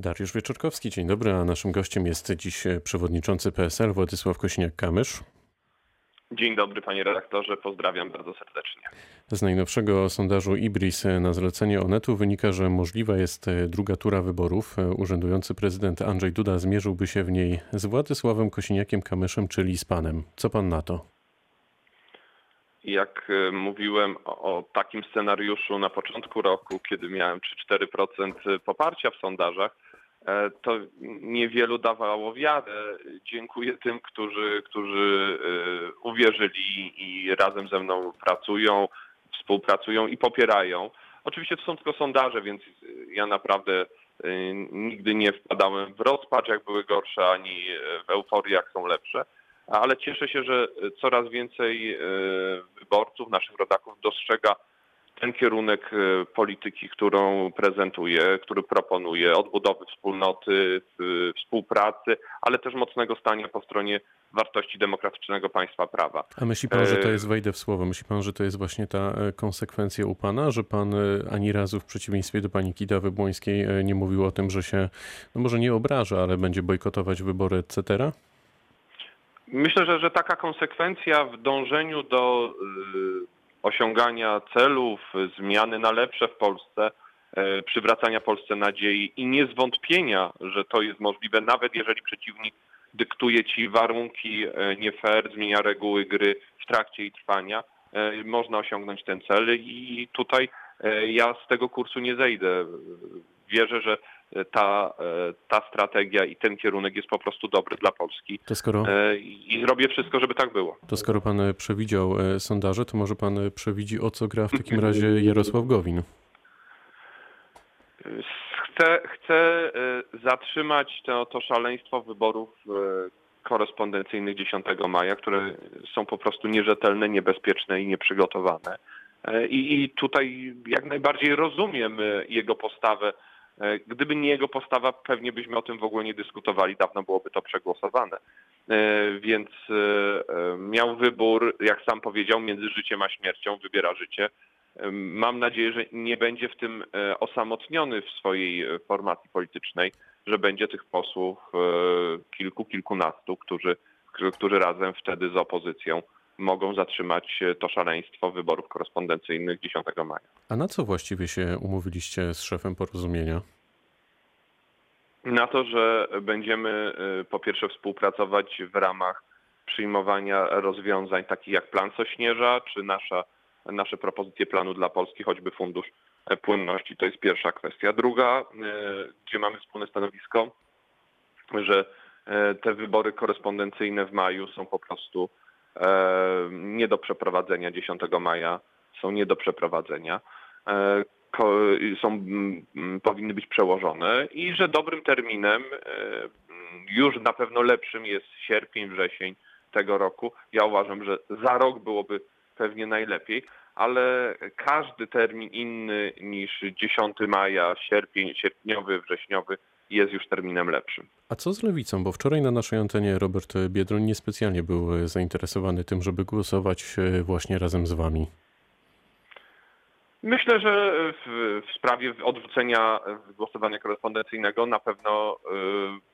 Dariusz Wieczorkowski, dzień dobry, a naszym gościem jest dziś przewodniczący PSL Władysław Kosiniak-Kamysz. Dzień dobry panie redaktorze, pozdrawiam bardzo serdecznie. Z najnowszego sondażu Ibris na zlecenie Onetu wynika, że możliwa jest druga tura wyborów. Urzędujący prezydent Andrzej Duda zmierzyłby się w niej z Władysławem Kosiniakiem-Kamyszem, czyli z panem. Co pan na to? Jak e, mówiłem o, takim scenariuszu na początku roku, kiedy miałem 3-4% poparcia w sondażach, e, to niewielu dawało wiarę. Dziękuję tym, którzy, którzy e, uwierzyli i razem ze mną pracują, współpracują i popierają. Oczywiście to są tylko sondaże, więc ja naprawdę nigdy nie wpadałem w rozpacz, jak były gorsze, ani w euforię, jak są lepsze ale cieszę się, że coraz więcej e, wyborców, naszych rodaków dostrzega ten kierunek e, polityki, którą prezentuje, który proponuje, odbudowy wspólnoty, współpracy, ale też mocnego stania po stronie wartości demokratycznego państwa prawa. A myśli pan, że to e, jest, wejdę w słowo, myśli pan, że to jest właśnie ta konsekwencja u pana, że pan ani razu w przeciwieństwie do pani Kidawy Błońskiej nie mówił o tym, że się, no może nie obraża, ale będzie bojkotować wybory, etc.? Myślę, że, że taka konsekwencja w dążeniu do osiągania celów, zmiany na lepsze w Polsce, y, przywracania Polsce nadziei i niezwątpienia, że to jest możliwe, nawet jeżeli przeciwnik dyktuje ci warunki y, nie fair, zmienia reguły gry w trakcie jej trwania, można osiągnąć ten cel i tutaj ja z tego kursu nie zejdę. Wierzę, że ta, ta strategia i ten kierunek jest po prostu dobry dla Polski. To skoro... E, I zrobię wszystko, żeby tak było. To skoro pan przewidział e, sondaże, to może pan przewidzi, o co gra w takim razie Jarosław Gowin? Chcę, chcę e, zatrzymać to, to szaleństwo wyborów korespondencyjnych 10 maja, które są po prostu nierzetelne, niebezpieczne i nieprzygotowane. I, I tutaj jak najbardziej rozumiem jego postawę E, gdyby nie jego postawa, pewnie byśmy o tym w ogóle nie dyskutowali, dawno byłoby to przegłosowane. E, więc e, miał wybór, jak sam powiedział, między życiem a śmiercią, wybiera życie. Mam nadzieję, że nie będzie w tym osamotniony w swojej formacji politycznej, że będzie tych posłów kilku, kilkunastu, którzy, którzy razem wtedy z opozycją mogą zatrzymać to szaleństwo wyborów korespondencyjnych 10 maja. A na co właściwie się umówiliście z szefem porozumienia? Na to, że będziemy y, po pierwsze współpracować w ramach przyjmowania rozwiązań takich jak plan Sośnierza, czy nasza, nasze propozycje planu dla Polski, choćby Fundusz Płynności. To jest pierwsza kwestia. Druga, y, gdzie mamy wspólne stanowisko, że te wybory korespondencyjne w maju są po prostu nie do przeprowadzenia 10 maja, są nie do przeprowadzenia, są, powinny być przełożone i że dobrym terminem, już na pewno lepszym jest sierpień, wrzesień tego roku. Ja uważam, że za rok byłoby pewnie najlepiej, ale każdy termin inny niż 10 maja, sierpień, sierpniowy, wrześniowy jest już terminem lepszym. A co z lewicą? Bo wczoraj na naszej antenie Robert Biedroń niespecjalnie był zainteresowany tym, żeby głosować e, właśnie razem z wami. Myślę, że w, w, sprawie odwrócenia głosowania korespondencyjnego na pewno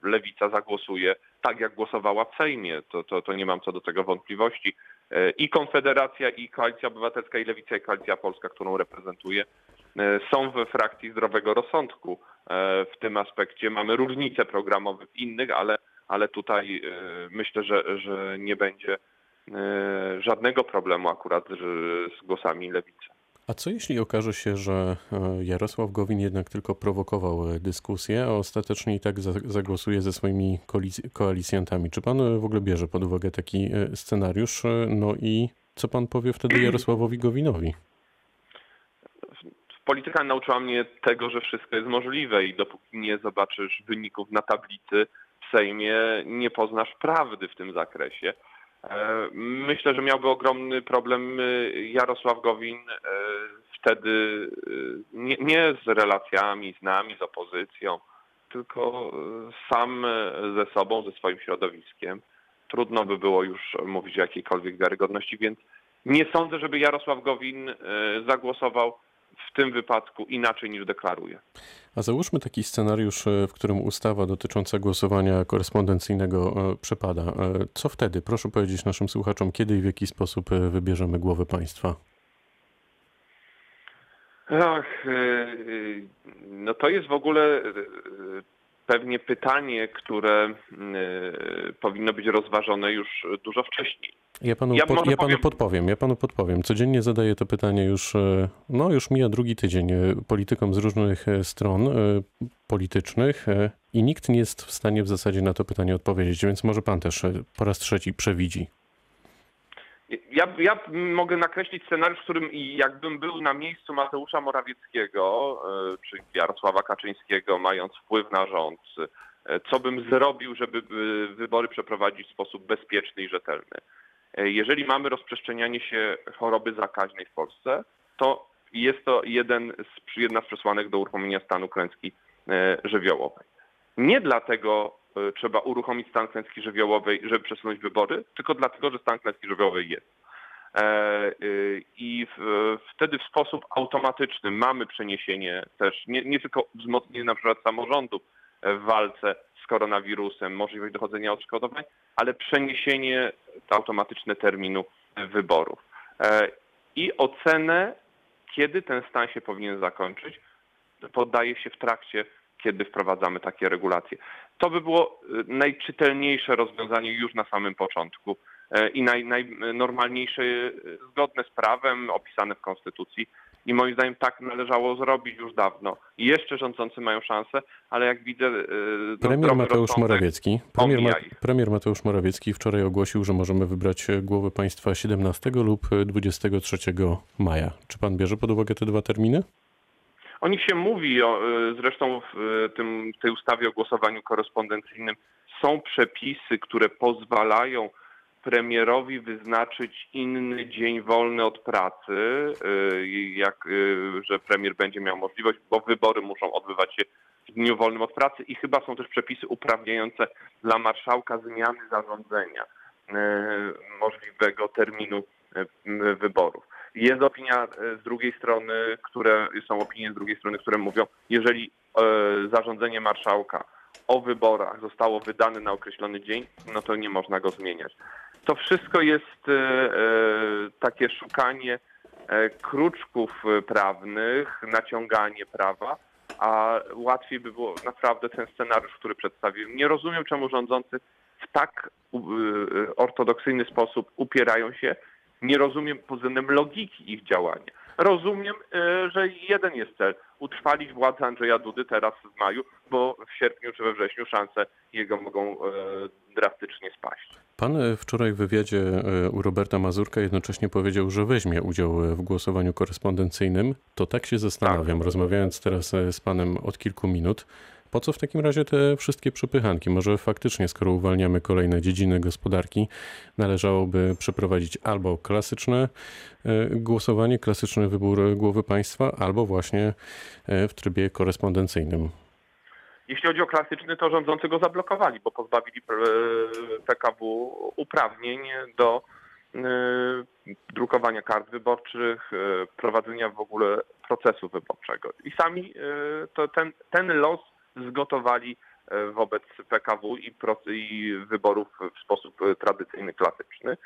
y, lewica zagłosuje tak, jak głosowała w Sejmie. To, to, to nie mam co do tego wątpliwości. Y, I Konfederacja, i Koalicja Obywatelska, i Lewica, i Koalicja Polska, którą reprezentuję, są we frakcji zdrowego rozsądku w tym aspekcie. Mamy różnice programowe w innych, ale, ale tutaj myślę, że, że nie będzie żadnego problemu akurat z głosami lewicy. A co jeśli okaże się, że e, Jarosław Gowin jednak tylko prowokował e, dyskusję, a ostatecznie i tak zagłosuje ze swoimi koalicjantami? Czy pan w ogóle bierze pod uwagę taki e, scenariusz? No i co pan powie wtedy Jarosławowi Gowinowi? Polityka nauczyła mnie tego, że wszystko jest możliwe i dopóki nie zobaczysz wyników na tablicy w Sejmie, nie poznasz prawdy w tym zakresie. E, myślę, że miałby ogromny problem e, Jarosław Gowin e, wtedy nie, nie, z relacjami z nami, z opozycją, tylko sam ze sobą, ze swoim środowiskiem. Trudno by było już mówić o jakiejkolwiek wiarygodności, więc nie sądzę, żeby Jarosław Gowin zagłosował w tym wypadku inaczej niż deklaruje. A załóżmy taki scenariusz, w którym ustawa dotycząca głosowania korespondencyjnego przepada. Co wtedy? Proszę powiedzieć naszym słuchaczom, kiedy i w jaki sposób wybierzemy głowę państwa? Ach, no to jest w ogóle pewnie pytanie, które powinno być rozważone już dużo wcześniej. Ja panu, ja, po, ja panu podpowiem, ja panu podpowiem. Codziennie zadaję to pytanie już, e, no już mija drugi tydzień e, politykom z różnych e, stron politycznych i nikt nie jest w stanie w zasadzie na to pytanie odpowiedzieć, więc może pan też po raz trzeci przewidzi. Ja, ja mogę nakreślić scenariusz, w którym jakbym był na miejscu Mateusza Morawieckiego, czy Jarosława Kaczyńskiego, mając wpływ na rząd, co bym zrobił, żeby wybory przeprowadzić w sposób bezpieczny i rzetelny. Jeżeli mamy rozprzestrzenianie się choroby zakaźnej w Polsce, to jest to jeden z, jedna z przesłanek do uruchomienia stanu klęski e, żywiołowej. Nie dlatego e, trzeba uruchomić stan klęski żywiołowej, żeby przesunąć wybory, tylko dlatego, że stan klęski żywiołowej jest. E, I wtedy w sposób automatyczny mamy przeniesienie też, nie, nie tylko wzmocnienie na przykład samorządów w walce z koronawirusem, możliwość dochodzenia odszkodowań, ale przeniesienie automatyczne terminu wyborów. E, I ocenę, kiedy ten stan się powinien zakończyć, poddaje się w trakcie, kiedy wprowadzamy takie regulacje. To by było e, najczytelniejsze rozwiązanie już na samym początku e, i naj, najnormalniejsze, zgodne z prawem, opisane w Konstytucji i moim zdaniem tak należało zrobić już dawno. I jeszcze rządzący mają szansę, ale jak widzę... No, premier Mateusz Morawiecki premier, Ma, premier Mateusz Morawiecki wczoraj ogłosił, że możemy wybrać głowę państwa 17 lub 23 maja. Czy pan bierze pod uwagę te dwa terminy? O nich się mówi, o, e, zresztą w tym, tej ustawie o głosowaniu korespondencyjnym są przepisy, które pozwalają premierowi wyznaczyć inny dzień wolny od pracy, y, jak, y, że premier będzie miał możliwość, bo wybory muszą odbywać się w dniu wolnym od pracy i chyba są też przepisy uprawniające dla marszałka zmiany zarządzenia y, możliwego terminu wyborów. Jest opinia z drugiej strony, które są opinie z drugiej strony, które mówią, jeżeli zarządzenie marszałka o wyborach zostało wydane na określony dzień, no to nie można go zmieniać. To wszystko jest e, e, takie szukanie e, kruczków prawnych, naciąganie prawa, a łatwiej by było naprawdę ten scenariusz, który przedstawiłem. Nie rozumiem, czemu rządzący w tak ortodoksyjny sposób upierają się. Nie rozumiem pod względem logiki ich działania. Rozumiem, że jeden jest cel utrwalić władzę Andrzeja Dudy teraz w maju, bo w sierpniu czy we wrześniu szanse jego mogą drastycznie spaść. Pan e, wczoraj w wywiadzie e, u Roberta Mazurka jednocześnie powiedział, że weźmie udział e, w głosowaniu korespondencyjnym. To tak się zastanawiam, tak. rozmawiając teraz z panem od kilku minut. Po co w takim razie te wszystkie przepychanki? Może faktycznie, skoro uwalniamy kolejne dziedziny gospodarki, należałoby przeprowadzić albo klasyczne głosowanie, klasyczny wybór głowy państwa, albo właśnie w trybie korespondencyjnym. Jeśli chodzi o klasyczny, to rządzący go zablokowali, bo pozbawili PKW uprawnień do e, drukowania kart wyborczych, e, prowadzenia w ogóle procesu wyborczego. I sami e, to ten, ten los zgotowali wobec PKW i, i, wyborów w sposób tradycyjny, klasyczny,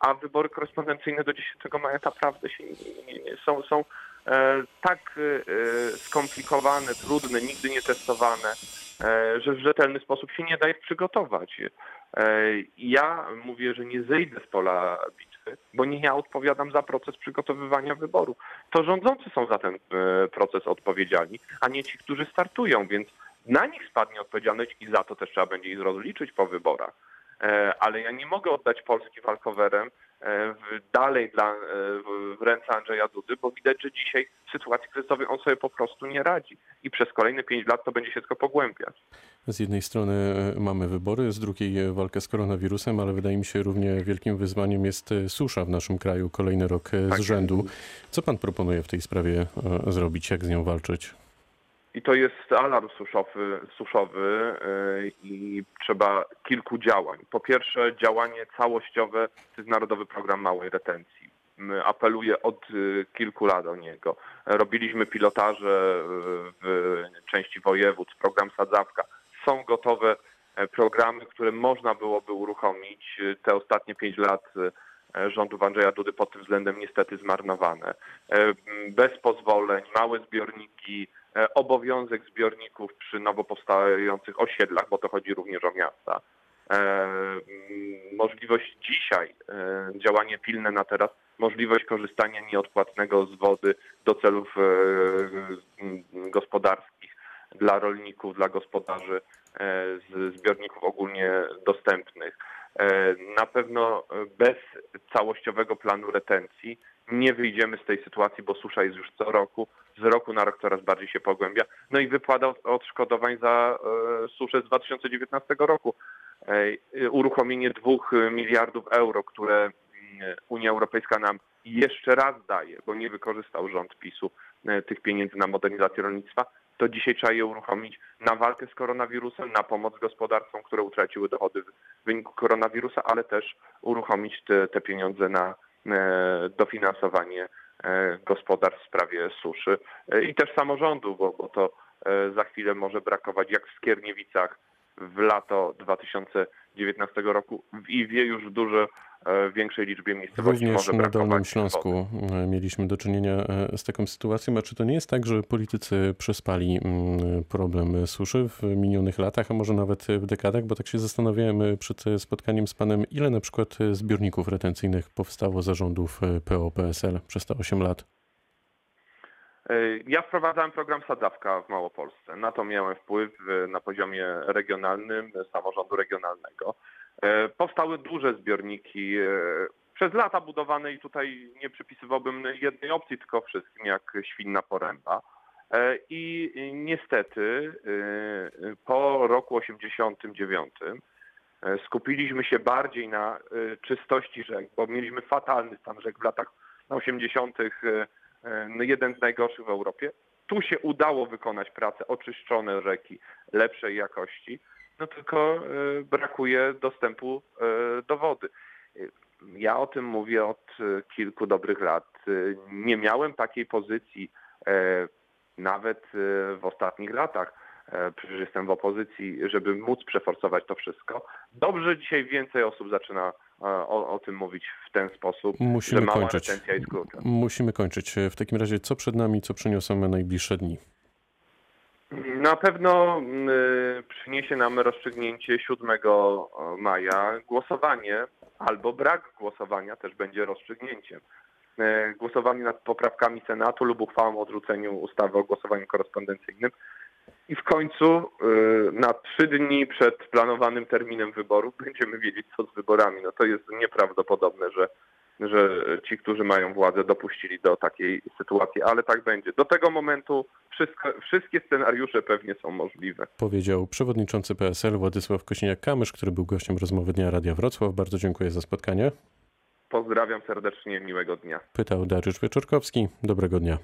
a wybory korespondencyjne do 10 maja naprawdę się są, są E, tak e, skomplikowane, trudne, nigdy nie testowane, e, że w rzetelny sposób się nie da ich przygotować. Ja mówię, że nie zejdę z pola bitwy, bo nie ja odpowiadam za proces przygotowywania wyborów. To rządzący są za ten proces odpowiedzialni, a nie ci, którzy startują, więc na nich spadnie odpowiedzialność i za to też trzeba będzie ich rozliczyć po wyborach. Ale ja nie mogę oddać Polski walkowerem E, dalej dla, e, w ręce Andrzeja Dudy, bo widać, że dzisiaj w sytuacji kryzysowej on sobie po prostu nie radzi i przez kolejne pięć lat to będzie się tylko pogłębiać. Z jednej strony e, mamy wybory, z drugiej walkę z koronawirusem, ale wydaje mi się równie wielkim wyzwaniem jest susza w naszym kraju kolejny rok tak. z rzędu. Co pan proponuje w tej sprawie zrobić, jak z nią walczyć? I to jest alarm suszowy, suszowy y, i trzeba kilku działań. Po pierwsze działanie całościowe to jest Narodowy Program Małej Retencji. apeluję od kilku lat o niego. Robiliśmy pilotaże w części województw, program Sadzawka. Są gotowe programy, które można byłoby uruchomić. Te ostatnie pięć lat rządów Andrzeja Dudy pod tym względem niestety zmarnowane. Bez pozwoleń, małe zbiorniki, obowiązek zbiorników przy nowo powstających osiedlach, bo to chodzi również o miasta. Możliwość dzisiaj, działanie pilne na teraz, możliwość korzystania nieodpłatnego z wody do celów gospodarskich dla rolników, dla gospodarzy z zbiorników ogólnie dostępnych. Na pewno bez całościowego planu retencji nie wyjdziemy z tej sytuacji, bo susza jest już co roku, z roku na rok coraz bardziej się pogłębia. No i wypłata odszkodowań za suszę z 2019 roku. Uruchomienie dwóch miliardów euro, które Unia Europejska nam jeszcze raz daje, bo nie wykorzystał rząd PiSu tych pieniędzy na modernizację rolnictwa, to dzisiaj trzeba je uruchomić na walkę z koronawirusem, na pomoc gospodarstwom, które utraciły dochody w wyniku koronawirusa, ale też uruchomić te, te pieniądze na dofinansowanie gospodarstw w sprawie suszy i też samorządu, bo, bo to za chwilę może brakować jak w Skierniewicach w lato 2019 roku w Iwie już dużo większej liczbie miejscowości Również może na Dolnym Śląsku wody. e, mieliśmy do czynienia e, z taką sytuacją. A czy to nie jest tak, że politycy przespali mm, problem suszy w minionych latach, a może nawet w dekadach? Bo tak się zastanawiałem e, przed spotkaniem z panem, ile na przykład zbiorników retencyjnych powstało zarządów PO-PSL przez te 8 lat? Ja wprowadzałem program Sadzawka w Małopolsce. Na to miałem wpływ na poziomie regionalnym, samorządu regionalnego. Powstały duże zbiorniki przez lata budowane i tutaj nie przypisywałbym jednej opcji, tylko wszystkim, jak Świnna Poręba. I niestety po roku 89 skupiliśmy się bardziej na czystości rzek, bo mieliśmy fatalny stan rzek w latach 80 no jeden z najgorszych w Europie. Tu się udało wykonać pracę, oczyszczone rzeki lepszej jakości, no tylko brakuje dostępu do wody. Ja o tym mówię od kilku dobrych lat. Nie miałem takiej pozycji nawet w ostatnich latach. Przecież jestem w opozycji, żeby móc przeforsować to wszystko. Dobrze, dzisiaj więcej osób zaczyna o, o tym mówić w ten sposób, Musimy że mała kończyć. retencja jest. Musimy kończyć. W takim razie, co przed nami, co przyniosą najbliższe dni? Na pewno y, przyniesie nam rozstrzygnięcie 7 maja głosowanie albo brak głosowania też będzie rozstrzygnięciem. Y, Głosowanie nad poprawkami Senatu lub uchwałą o odrzuceniu ustawy o głosowaniu korespondencyjnym. I w końcu y, na trzy dni przed planowanym terminem wyborów będziemy wiedzieć, co z wyborami. No to jest nieprawdopodobne, że, że ci, którzy mają władzę, dopuścili do takiej sytuacji, ale tak będzie. Do tego momentu wszystko, wszystkie scenariusze pewnie są możliwe. Powiedział przewodniczący PSL Władysław Kośniak-Kamysz, który był gościem rozmowy Dnia Radia Wrocław. Bardzo dziękuję za spotkanie. Pozdrawiam serdecznie, miłego dnia. Pytał Dariusz Wieczorkowski. Dobrego dnia.